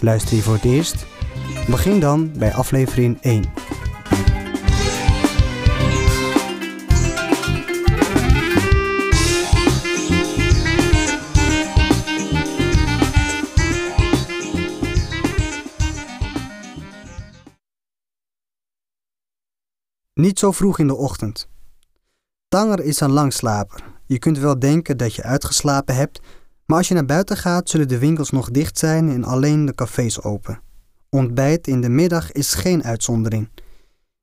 Luister je voor het eerst? Begin dan bij aflevering 1. Niet zo vroeg in de ochtend. Tanger is een langslaper. Je kunt wel denken dat je uitgeslapen hebt, maar als je naar buiten gaat, zullen de winkels nog dicht zijn en alleen de cafés open. Ontbijt in de middag is geen uitzondering.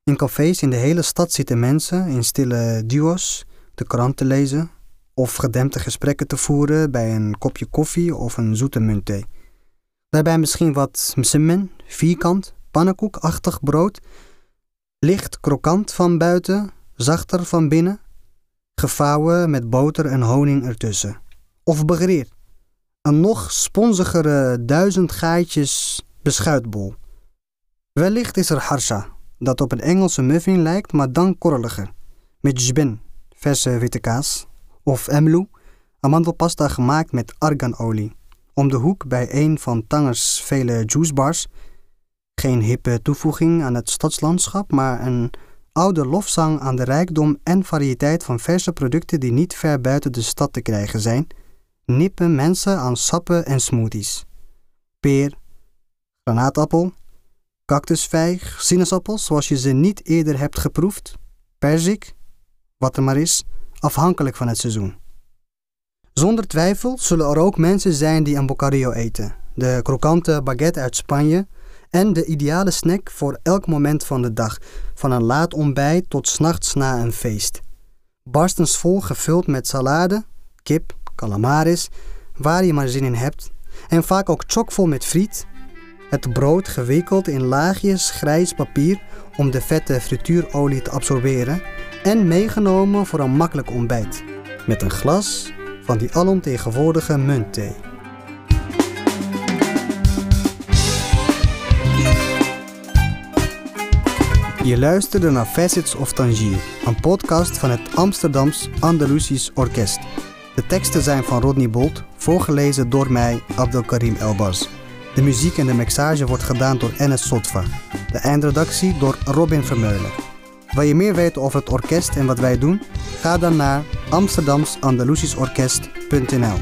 In cafés in de hele stad zitten mensen in stille duo's de krant te lezen of gedempte gesprekken te voeren bij een kopje koffie of een zoete muntthee. Daarbij misschien wat msemen, vierkant, pannenkoekachtig brood, licht krokant van buiten, zachter van binnen, gevouwen met boter en honing ertussen. Of begreerd, een nog sponzigere duizend gaatjes beschuitbol. Wellicht is er harsha, dat op een Engelse muffin lijkt, maar dan korreliger. Met jbin, verse witte kaas. Of emlu, amandelpasta gemaakt met arganolie. Om de hoek bij een van Tangers vele juicebars. Geen hippe toevoeging aan het stadslandschap, maar een oude lofzang aan de rijkdom en variëteit van verse producten die niet ver buiten de stad te krijgen zijn. Nippen mensen aan sappen en smoothies. Peer, granaatappel, cactusvijg, sinaasappels zoals je ze niet eerder hebt geproefd, perzik, wat er maar is, afhankelijk van het seizoen. Zonder twijfel zullen er ook mensen zijn die een bocadillo eten, de krokante baguette uit Spanje en de ideale snack voor elk moment van de dag, van een laat ontbijt tot s'nachts na een feest. Barstensvol gevuld met salade, kip, calamaris, waar je maar zin in hebt, en vaak ook chockvol met friet, het brood gewikkeld in laagjes grijs papier om de vette frituurolie te absorberen en meegenomen voor een makkelijk ontbijt, met een glas van die alomtegenwoordige muntthee. Je luisterde naar Facets of Tangier, een podcast van het Amsterdams Andalusisch Orkest. De teksten zijn van Rodney Bolt, voorgelezen door mij, Abdelkarim Elbaz. De muziek en de mixage wordt gedaan door Enes Sotva. De eindredactie door Robin Vermeulen. Wil je meer weten over het orkest en wat wij doen? Ga dan naar amsterdamsandalusischorkest.nl